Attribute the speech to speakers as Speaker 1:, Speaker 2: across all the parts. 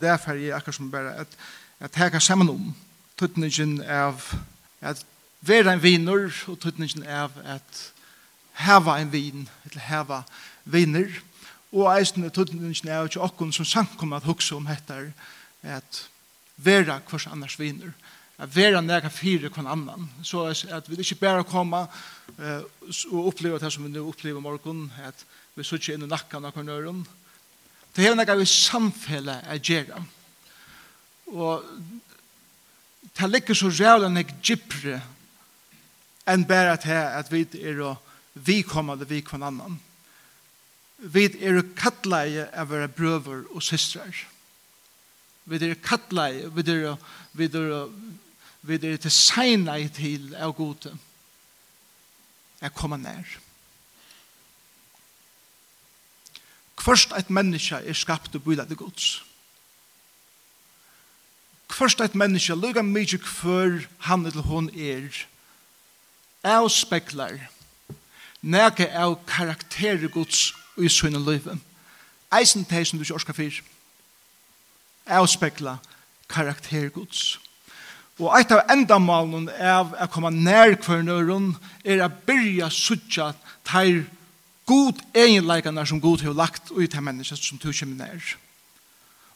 Speaker 1: Derfor er jeg akkurat som bare at jeg teker sammen om tøtningen av at være en viner og tøtningen av at heva en vin, eller heva viner, og eisen tøtningen av ikke okken som sankum at hukse om hettar at være hvers annars viner, at være nega fire kvann annan, så at vi ikke bare koma uh, og oppleve det som vi nå opplever morgen, at vi sitter inn i nakkan av kvarnøren, Det er noe vi samfunnet er gjerne. Og det ligger så rævlig nek gypre enn bare til at vi er vi kommer til vi kvann annan. Vi er å kattleie av våre brøver og systrar. Vi er å kattleie, vi er, å vi er, å vi er til seinleie til av gode. Jeg kommer nær. først et menneske er skapt og bøyde til gods. Først et menneske, lukka mykje hver han eller hon er, avspeklar nega av karakter gods i sønne løyve. Eisen teg som du ikke orska fyr. Avspekla karakterer gods. Og eit av endamalen er å komme nær kvørnøren er å byrja suttja teir god egenleikene som god har lagt ut til mennesket som du kommer nær.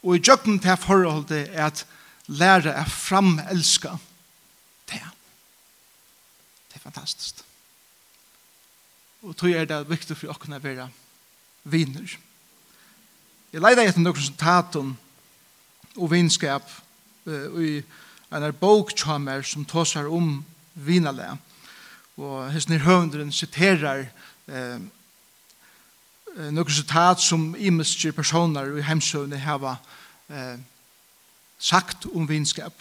Speaker 1: Og i jøkken til forholdet er at lære er framelska det. Det er fantastisk. Og tog er det viktig for åkne å være viner. Jeg leide etter noen som taten og vinskap uh, i en er bok tjamer som tåsar om vinale. Og hans nirhøvnderen siterar eh, noen citat som imiske personer i hemsøvne hava eh, sagt om vinskap.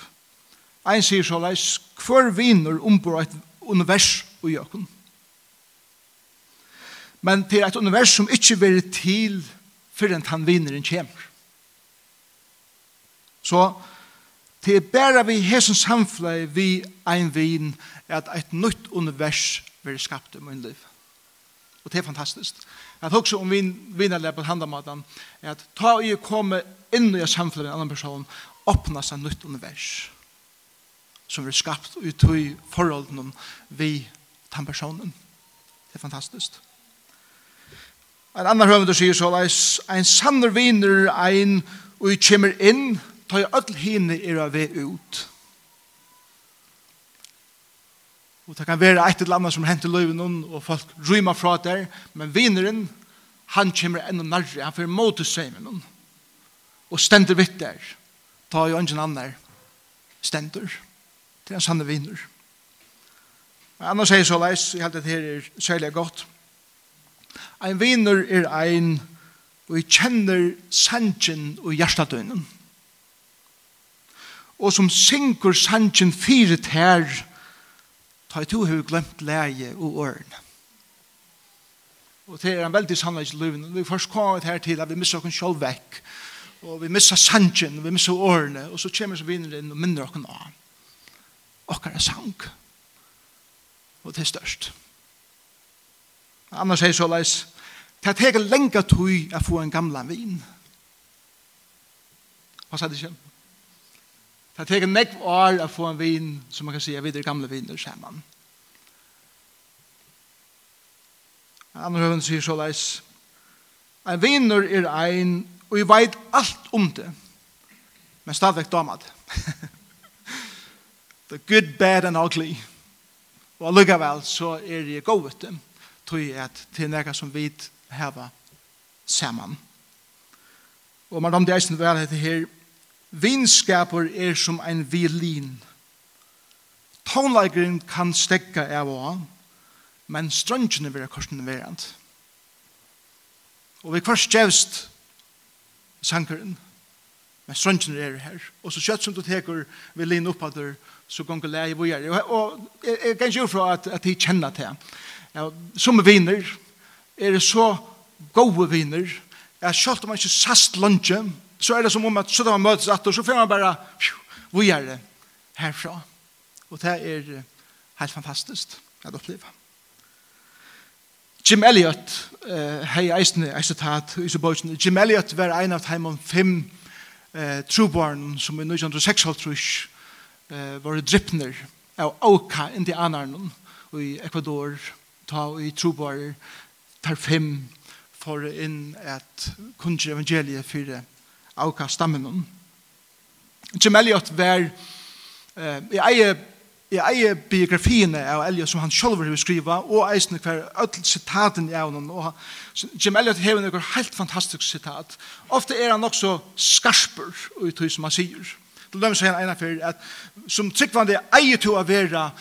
Speaker 1: Ein sier så leis, hver viner ombor et univers i jøkken. Men til et univers som ikke vil til før enn han vineren kommer. Så til bare vi hesen samfunnet vi ein vin at et nytt univers vil skapt i min liv. Og det er fantastisk. At også så om vin, vinerlig på handamaten, at ta og jeg inn i samfunnet med en annen person, åpne seg nytt univers som er skapt ut i forholdene vi den personen. Det er fantastisk. En annan høvende sier så, ein sanner viner ein og kommer inn, tar jeg öll hine er av vei ut. og det kan være et eller annet som henter løyven og folk rymer fra der, men vineren, han kommer enda nærre, han får måte seg med noen, og stender vidt der, ta jo ingen annen stender, til en sanne viner. Men annars sier så leis, jeg held at det her er særlig godt. Ein viner er ein, og jeg kjenner sanjen og hjertetøynen, og som synker sanjen fyret her, ta i to hur glemt leie og årene. Og det er en veldig sannleis løven. Vi først kommer her til at vi misser oss selv vekk. Og vi misser sangen, vi misser årene. Og så kommer vi som vinner inn og minner oss av. Okker er sang. Og det er størst. Annars er så leis. Det er ikke lenge tog å få en gamla vin. Hva sa det ikke? Det tar en nekv år å få en vin, som man kan si, videre gamle viner sammen. Andre høven sier så leis, en viner er ein, og vi veit alt om det, men stadigvæk damad. The good, bad and ugly. Og allukkavel så er jeg govet det, tror jeg at til nekka som vit heva saman. Og man om det eisen vel heter her, Vinskaper er som ein violin. Tonleikeren kan stekka av og an, men strøngene vil ha korsen verant. Og vi kvart stjevst sankeren, men strøngene er her. Og så kjøtt som du teker violin oppader, så gonger leie vi er. Og jeg kan ikke fra at, at jeg kjenner til. Ja, som viner, er det så gode viner, at selv om man ikke sast lunsje, så er det som om at så da man møtes at, og så får man bare, hvor er det herfra? Og det er helt fantastisk at oppleve. Jim Elliot, uh, hei eisne, eisne tatt, eisne bøysen, Jim Elliot var en av heimon fem uh, trobarn som i 1906 uh, var drippner av Auka indianaren i Ecuador, ta i trobarer, tar fem for inn at kunnskje evangeliet av hva stammen om. Jim Elliot var, eh, i eie Jeg biografiene av Elias som han selv har skriva, og eisene hver ødel sitaten i avnen. Og Jim Elliot hever noen helt fantastisk sitat. Ofte er han også skarper ut det som han sier. Det dem seg en ene for at som tryggvande eier til å være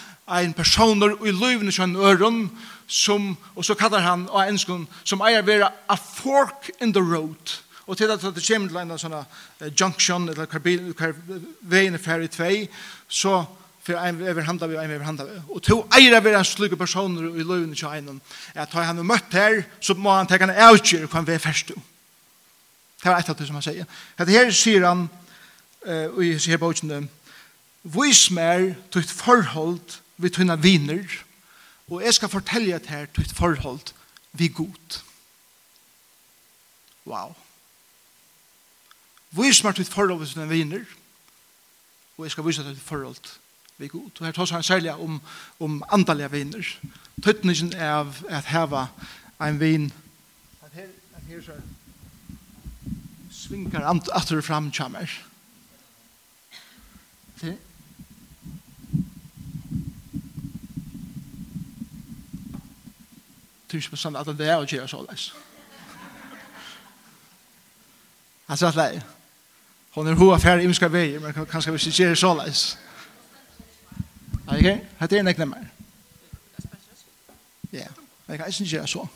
Speaker 1: en person i løyvene som øren, som, og så kallar han og enskene, som eier være a fork in the road. Og til at det kommer til en sånn junction, eller hver veien er ferdig tvei, så for en over handa vi, en over handa vi. Og to eier vi en slike personer i løven til en, at har han møtt her, så må han tenke en avgjør hva han vil først. Det var et av det som han sier. Dette her sier han, uh, og jeg sier på utsende, Vis mer til et forhold vi tunna viner, og jeg skal fortelle deg her et forhold vi god. Wow. Vis meg ditt forhold til dine viner, og jeg skal vise deg ditt forhold vi god. Og her tar han særlig om, om andalige viner. Tøttningen er at heva en vin at her, at her så svinkar atter fram kjammer. Det Det er ikke sånn at det er å gjøre såleis. Han sier at det er Hon er hoa færre imska veier, men kanskje vi ikke gjør så leis. Ok, hette er nekne mer. Ja, jeg kan ikke gjøre så.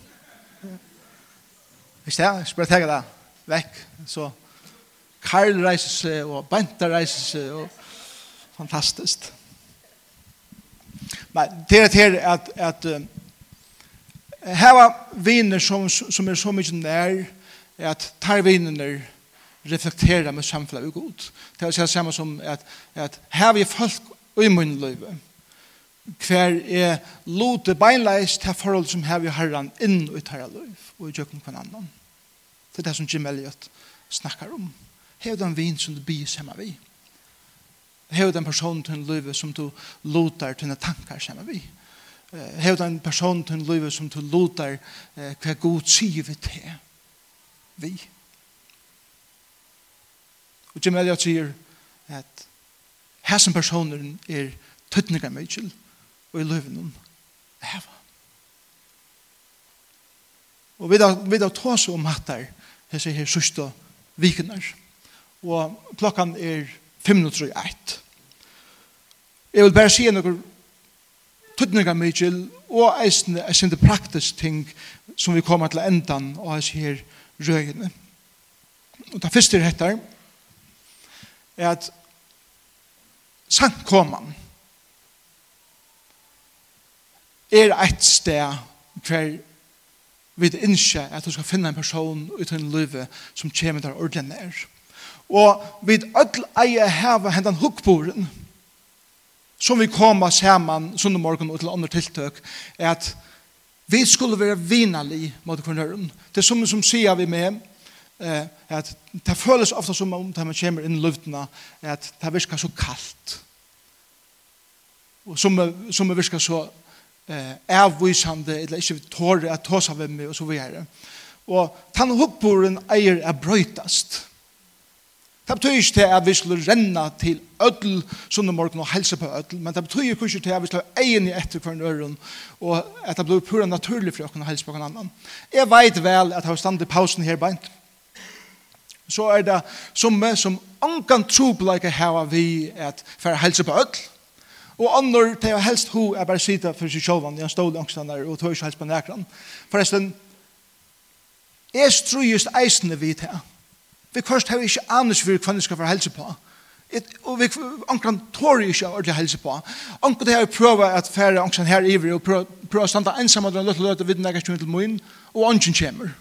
Speaker 1: Hvis det er, spør jeg det vekk, så Karl reiser seg, og Benta reiser seg, og fantastisk. Men det er til at, at uh, her var viner som, som er så mye nær, at tar viner reflektera med samfunnet og god. Det er det samme som at, at her vi folk i min liv, hver er lote beinleis til forhold som her vi har inn i tarra liv og i jøkken på en annan. Det er det som Jim Elliot snakkar om. Hev den vin som du byr sammen vi. Hev den person til en liv som du lotar til en tankar sammen vi. Hev den person til en liv som du lotar hver god sier vi til vi. Vi Og Jim Elliot sier at hæsen personen er tøtninga mykjel og i løven om heva. Og vi da, vi da tås om hattar hese her sørste vikener. Og klokkan er 5 minutter i 1. Jeg vil bare si noe tøtninga mykjel og eisne er sinde praktisk ting som vi kommer til endan og eis her røyene. Og det første er hettar er at sankoman er et sted hver vi innskje at du skal finne en person uten livet som kommer der ordentlig nær. Og vi ødel eier heva hendan hukkboren som vi kommer saman sundag morgen og til andre tiltøk er at vi skulle være vinalig mot hverandre. Det er som som sier vi med eh, at det føles ofte som om det man kommer inn i luftene, at det virker så kaldt. Og som, som virker så eh, avvisande, eller ikke tårer at ta seg med meg, og så videre. Og tann hukkboren eier er brøytast. Det betyr ikke til at vi skulle renne til ødel sånne morgen og helse på ødel, men det betyr ikke til at vi skulle egen i etter hver øren, og at det blir pura naturlig for å kunne helse på hver annan. Jeg vet vel at jeg har stand i pausen her beint, så er det somme som ankan trobleike hava vi at for helse på öll. Og annor til helst ho er bare sida for seg sjålvan, jeg stål der og tøy helst på nekran. Forresten, jeg strujust eisne vi til. Vi først har ikke anus for hva skal for helse på. Et, og vi ankran tårer ikke ordentlig helse på. Ankran det her prøvd at færre ankran her iver og prøvd å standa ensam og løte løte vidt nekast til min og ankran kommer.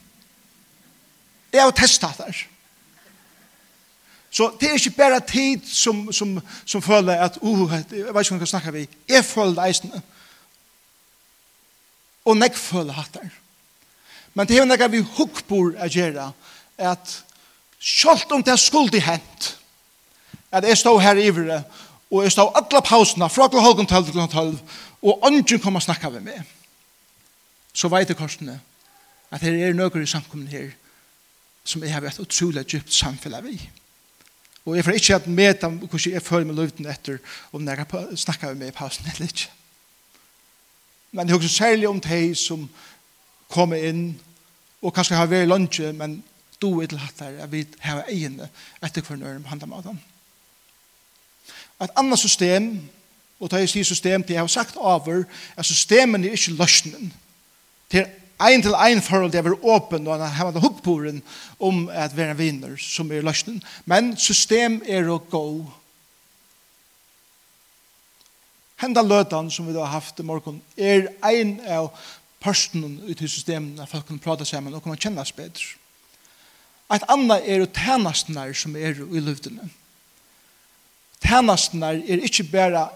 Speaker 1: Jeg har testat det her. Så det er ikke bare tid som, som, som føler at, uh, jeg vet ikke om jeg kan snakke vi, jeg føler det eisende. Og nek føler hatt der. Men det er nekka vi hukkbor å gjøre at sjalt om det er skuldi hent, at jeg stod her i ivre, og jeg stod alle pausene, fra kl. halv til kl. halv, og ånden kom og snakka med meg Så veit jeg korsene, at det er nøkker i samkomne her, som jeg har vært utrolig djupt samfunnet vi. Og jeg får ikke at med dem, hvordan jeg føler meg løyden etter om jeg snakker med meg i pausen eller ikke. Men jeg husker særlig om de som kommer inn og kanskje har vært lunsje, men du er til hatt der at vi har egne etter hver nøyre med handen med dem. Et annet system, og da jeg sier system, det jeg har sagt over, er systemen er ikke løsningen. Det er ein til ein forhold det var åpen og han hadde hoppboren om at være en vinner som er løsnen men system er å gå henda løtan som vi da har haft i morgen er ein av personen ut i systemen at folk kan prate sammen og kan kjennes bedre Et annet er jo tjenestene som er i luftene. Tjenestene er ikke bare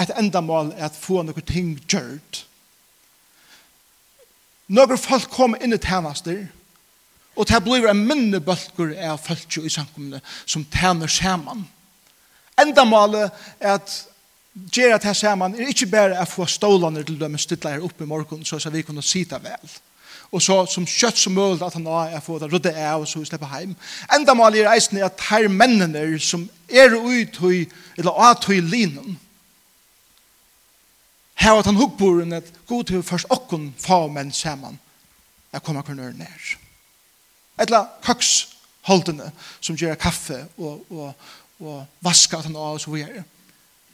Speaker 1: et endamål at få noen ting gjørt, Når folk kommer inn i tjenester, og det blir en minne bølger av folk i samkommene som tjener sammen. Enda målet er at gjør at her man, er ikke bare å få stålene til dem stille her oppe i morgen, så vi kunne sitte vel. Og så som kjøtt som mulig at han har er få det rydde av og så slipper hjem. Enda målet er eisen at her mennene som er ut i, eller at i linen, Her var han hukkboren at god til først okken fa menn saman jeg kommer kunne nær. Etla kaksholdene som gjør kaffe og, og, og vaska at han av og så videre.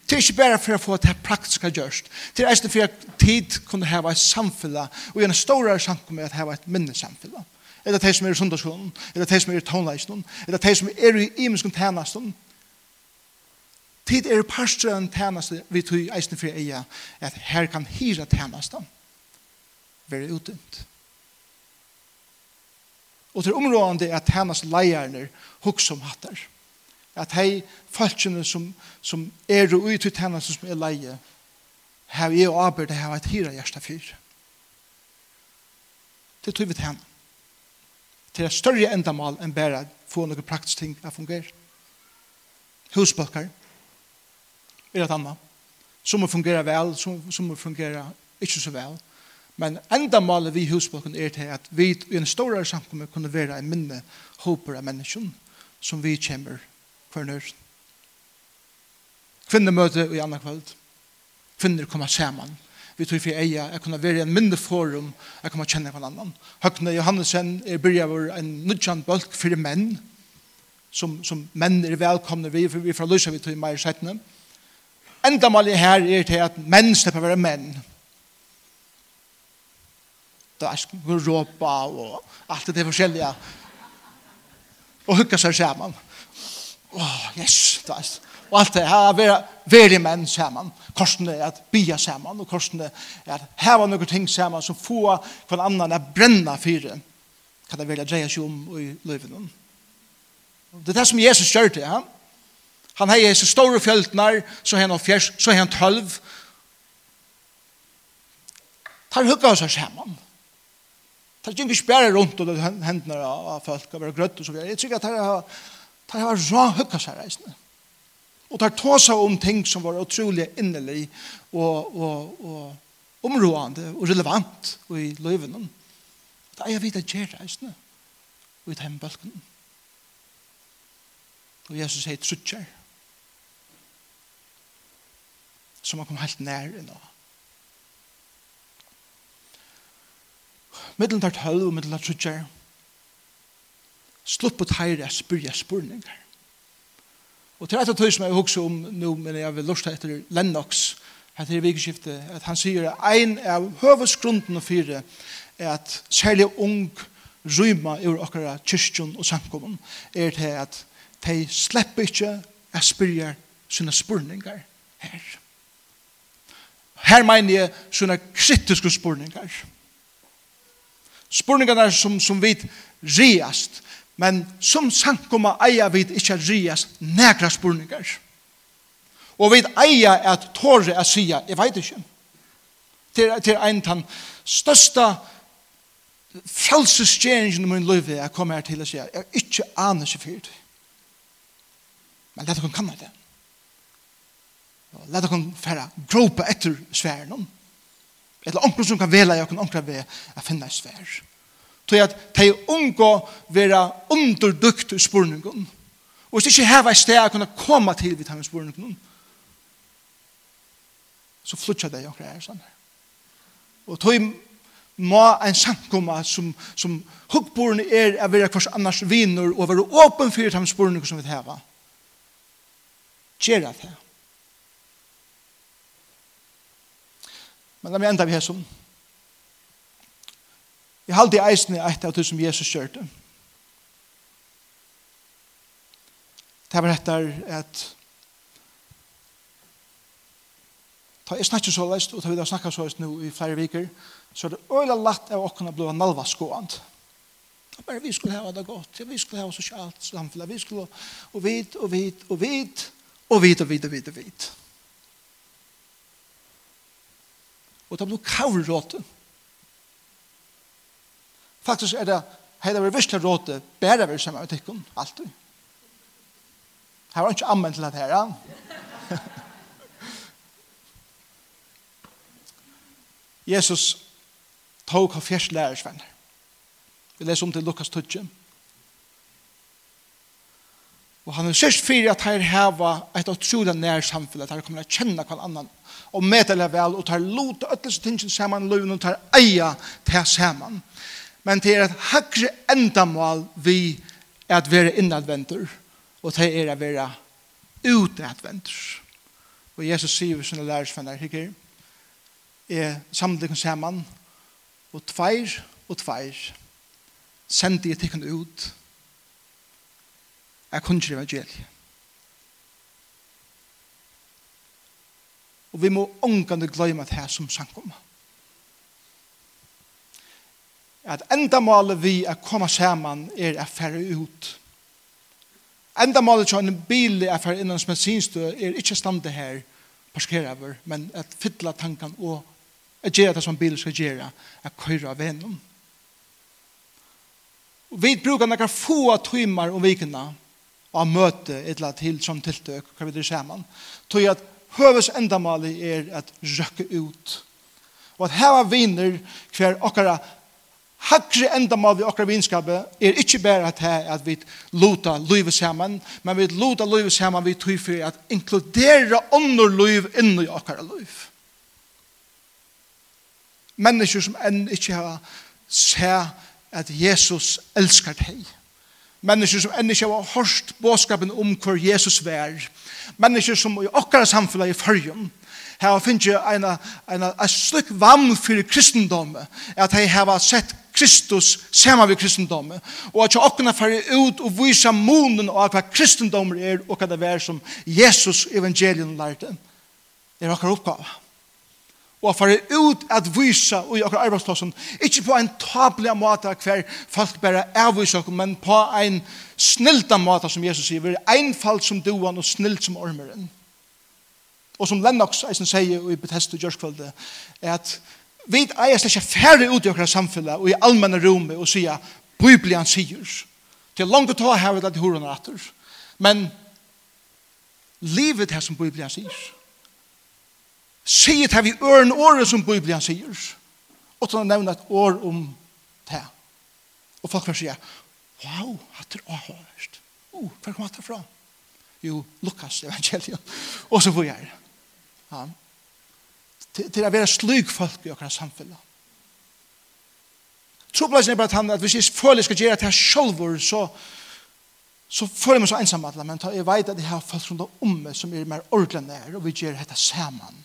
Speaker 1: Det er ikke bare for å få det praktiske gjørst. Det er ikke for at tid kunne hava et samfella og gjerne stårare sankum med at hava et minnesamfella. Eller de som er i sundagsskolen, eller de som er i tonleisen, det de som er i imenskum tænasten, Tid er parster en tænaste vi tog eisen for eia at her kan hira tænaste være utdynt. Og til områdene er tænaste leierne hukk som hatter. At hei falskjene som, som er og ut i tænaste som er leie her er og arbeid her et hira hjersta fyr. Det tog vi tæn. Til et større endamal enn bare få noen praktisk ting å fungere. Husbakkar, er et annet. Som må fungere vel, som, som må fungere ikke så vel. Men enda målet vi husblokken er til at vi i en større samkomme kunne være en minne håper av mennesken som vi kommer for nøysen. Kvinner møter i andre kveld. Kvinner kommer sammen. Vi tror for eia, jeg kunne være i en mindre forum, jeg kunne kjenne hver annan. Høgne Johannesen er byrja vår en nudjan bølg for menn, som, som menn er velkomne vi, for vi fra Lysa vi til i meir settene. Høgne enda målet her er til at menn slipper være menn. Det er sko råpa og alt det forskjellige. Og hukka seg sammen. Åh, oh, yes, det er Og alt det her er veri menn sammen. Korsene er at bya sammen, og korsene er at heva noen ting sammen som få hver annan er brenna fyre. Kan det velja dreia seg om i løyven. Det er det som Jesus gjør til, ja. Han har så store fjöltnar, så har han fjärs, så har han tölv. Tar hugga oss saman. Tar ikke ikke spjære rundt og hendene av folk og være grøtt og så videre. Jeg tykker at tar har rå hugga seg reisende. Og tar tåsa om ting som var utrolig innelig og, og, og områdende og relevant i løyvene. Det er jeg vidt at gjør reisende og i temmebølgene. Og Jesus sier truttjer. som han kom helt nær nå. Middelen tar tølv og middelen tar trutjer. Slutt på teire spyrja spurningar. Og til et av tøy som jeg husker om nå, men jeg vil lusta etter Lennox, etter vikeskiftet, at han sier at ein av høvesgrunden og fire er at særlig ung ryma ur okkara kyrkjon og samkommun er til at de slipper ikke å spyrja sine spurningar her. Her mener jeg sånne kritiske spurningar. Spurningar som, som vi riast, men som sankoma eier vi ikke riast negra spurningar. Og vi eier at tåre er sia, jeg vet ikke. Til, til en tann største frelsesgjeringen i min liv er kommer her til å si, jeg er ikke aner i fyrt. Men dette kan kan det. La dere fære gråpe etter sværen. om. Eller omkring som kan vela jeg kan omkring ved å finne svær. Tog at de unngå være underdukt i spurningen. Og hvis ikke her var sted jeg kunne komme til vidt hans spurningen, så flytter de okker her sånn. Og tog må en sankumma som, som hukkborene er av være kvars annars viner og være åpen for hans spurningen som vi heva. Gjera det. Men la meg enda vi her som. Jeg halte i eisen i eit av det som Jesus kjørte. Det var etter at ta jeg snakker så leist, og ta vi da snakker så leist nå i flere viker, så er det øyla latt av åkken å bli nalvaskåant. Bare vi skulle hava det godt, ja, vi skulle hava sosialt samfunn, vi skulle, og vit, og vit, og vit, og vit, og vit, og vit, og vit, og vit. og det blir kavråte. Faktisk er det hele vi visste råte, bæra vi sammen med tikkun, alltid. Her var ikke ammen til at her, Ja. Jesus tog av fjerslærersvenner. Vi leser om til Lukas 12. Og han er sørst fyrir at her heva et utrolig nær samfunn, at her kommer å kjenne hver annan, og medelig vel, og tar lot og ødelse tingene saman, løven og tar eia til saman. Men det er et hakre endamål vi er at være innadventer, og det er at være utadventer. Og Jesus sier vi sånne lærersvenner, ikke? er samtidig saman, og tveir og tveir, sender jeg tikkene ut, og er kunnskje evangeliet. Og vi må ångande gløyma det her som sankom. At enda målet vi er koma sammen er å fære ut. Enda målet til en bil er fære innan som er ikke stande her parskera over, men at fylla tanken og at gjøre det som bil skal gjøre er køyre av venom. Og vi bruker noen få timer om vikene, og møte eller til som tiltøk, hva vi det sammen. Tog at høves endamalig er at røkke ut. Og at heva viner hver okkara Hakre endamal vi okkara vinskapet er ikkje bare at, her, at vi luta luive saman, men vi luta luive saman vi tog for at inkludera ånder luiv inni okkara luiv. Mennesker som enn ikkje har se at Jesus elskar deg. Mennesker som enn ikke har hørt båskapen om hvor Jesus vær. Mennesker som i okkara samfunnet i fyrjun har finnst en, en, en slik vann for kristendommet at de har sett Kristus sama vi kristendommet og at okkara fyrir ut og visa munen av hva kristendommet er og hva det er som Jesus evangelien lærte er okkar oppgave og at fara ut at visa i okkar arbeidsplassen, ikke på en tabla måte hver folk bare avvisa okkar, men på en snilda måte som Jesus sier, einfalt som duan og snilt som ormeren. Og som Lennox eisen sier i Bethesda Gjørskvalde, er at vi eier slik færre ut i okkar samfunnet og i allmenne rom og sier, Biblian sier, til langt å ta her ved at horan atter, men livet her som Biblian sier, sier det vi øren året som Bibelen sier, og til å nevne et år om det. Og folk vil si, wow, hatt det åhørst. Oh, hva kom hatt det fra? Jo, Lukas evangelion. Og så får jeg det. Ja. Til, til å være slik folk i akkurat samfunnet. Troplasen er bare at han, at hvis jeg føler jeg skal gjøre det her sjølver, så, så føler jeg meg så ensam alle, men jeg vet at jeg har folk rundt om meg som er mer ordentlig nær, og vi gjør dette sammen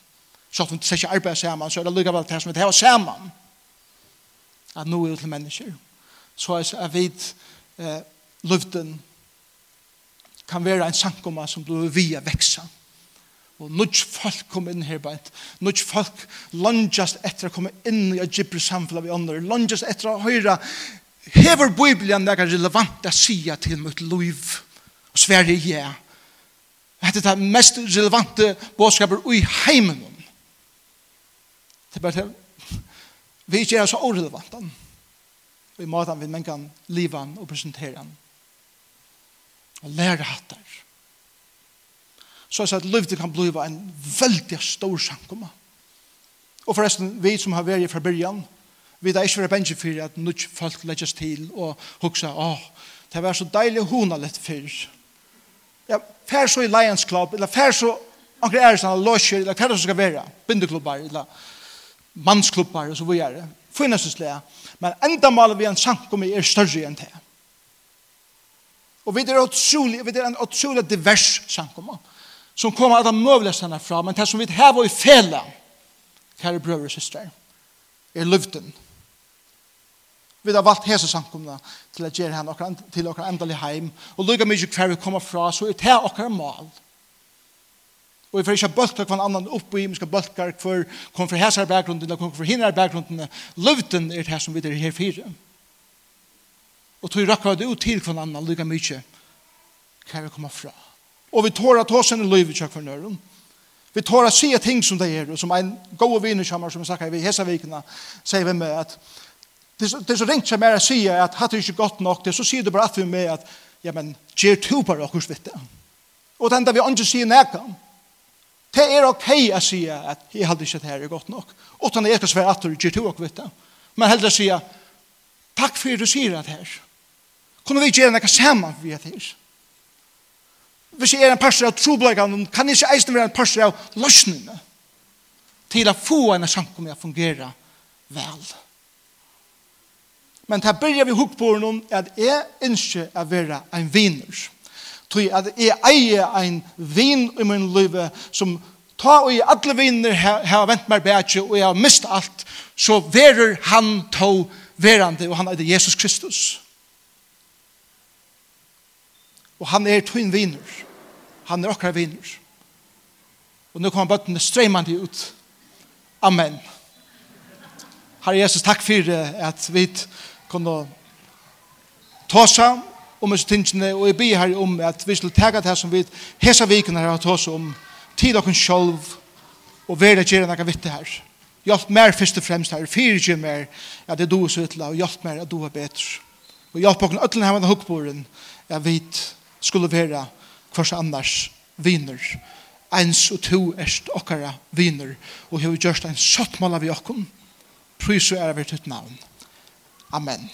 Speaker 1: så at vi ikke arbeider sammen, så er det lykkevel det som vi har sammen. At nå er det til mennesker. Så er vi eh, luften kan være en sankomma som blir via veksa. Og nudj folk kom inn her beint. Nudj folk langast etter å komme inn i et samfunnet vi ånder. Langast etter å høre hever Bibelen det er relevant å si til mitt liv. Og sverre ja. Det er det mest relevante bådskaper i heimen. Det bare vi ikke er så orelevant han. Vi måten vi men kan liva han og presentere han. Og lære hatt der. Så at livet kan bli en veldig stor samkomma. Og forresten, vi som har vært fra byrjan, vi er ikke vært bensje for at nødt folk legges til og huksa, åh, det var så deilig hona litt fyrr. Ja, fær så i Lions Club, eller fær så anker er sånn, losjer, eller hva det som skal være, bindeklubbar, eller mannsklubbar og så vidare. Finnesyslega. Men enda maler vi en samkomme er større enn det. Og vi er utrolig, vi er en utrolig divers samkomme som kommer alla möjliga stanna fram men det som vi har var i fele, kära brøver og søster, er løvden. vi har valgt hese samkomna til å gjøre henne til okkar endelig heim og lukka mye hver vi kommer fra så er det okkar mal Og vi får ikke bølta hver annan oppi, vi skal bølta hver kom fra hæsar bakgrunden, eller kom fra hinnar bakgrunden. Løvden er det som vi er her fire. Og tog rakka det ut til hver annan lika mykje. Hva vi kommer fra? Og vi tår at hos en løy vi tjekk for nøyren. Vi tåra se ting som det er, og som en god vinner kommer, som vi snakker i Hesavikene, sier vi med at det er så ringt som er å si at hatt det ikke godt nok, det så sier du bare at vi med at ja, men, gjer to bare okkur svitte. Og det enda vi ikke sier nekka. Det er ok å si at jeg hadde ikke det her er godt nok. Utan jeg skal svære at du gjør to og vitt det. Men heller si takk for at du sier det her. Kunne vi gjøre noe sammen vi er her? Hvis jeg er en parster av trobleggene, kan jeg ikke eisen være en parster av løsningene til å få en samkommet å fungere vel. Men til å begynne vi hukk på noen er at jeg ønsker å være en vinner tog at jeg eier ein vin i min liv som ta og i alle viner har vent meg bedre og jeg har mist alt så verer han to verande og han er Jesus Kristus. Og han er tog viner. Han er okkar viner. Og nå kommer bøttene streimande ut. Amen. Herre Jesus, takk for at vi kunne ta oss om disse tingene, og jeg ber her om at vi skulle tega det som vi hesa viken her har oss om tid og sjolv og være gjerne noe vitt her. Hjelp mer først og fremst her, fyrir gjerne mer at det doer så og hjelp mer at doer bedre. Og hjelp okken øtlen her med hukkboren at vi skulle være hvers annars viner. Eins og to erst okkara viner, og hei gjørst en sottmål av jokken. Prys og ære vi navn. Amen.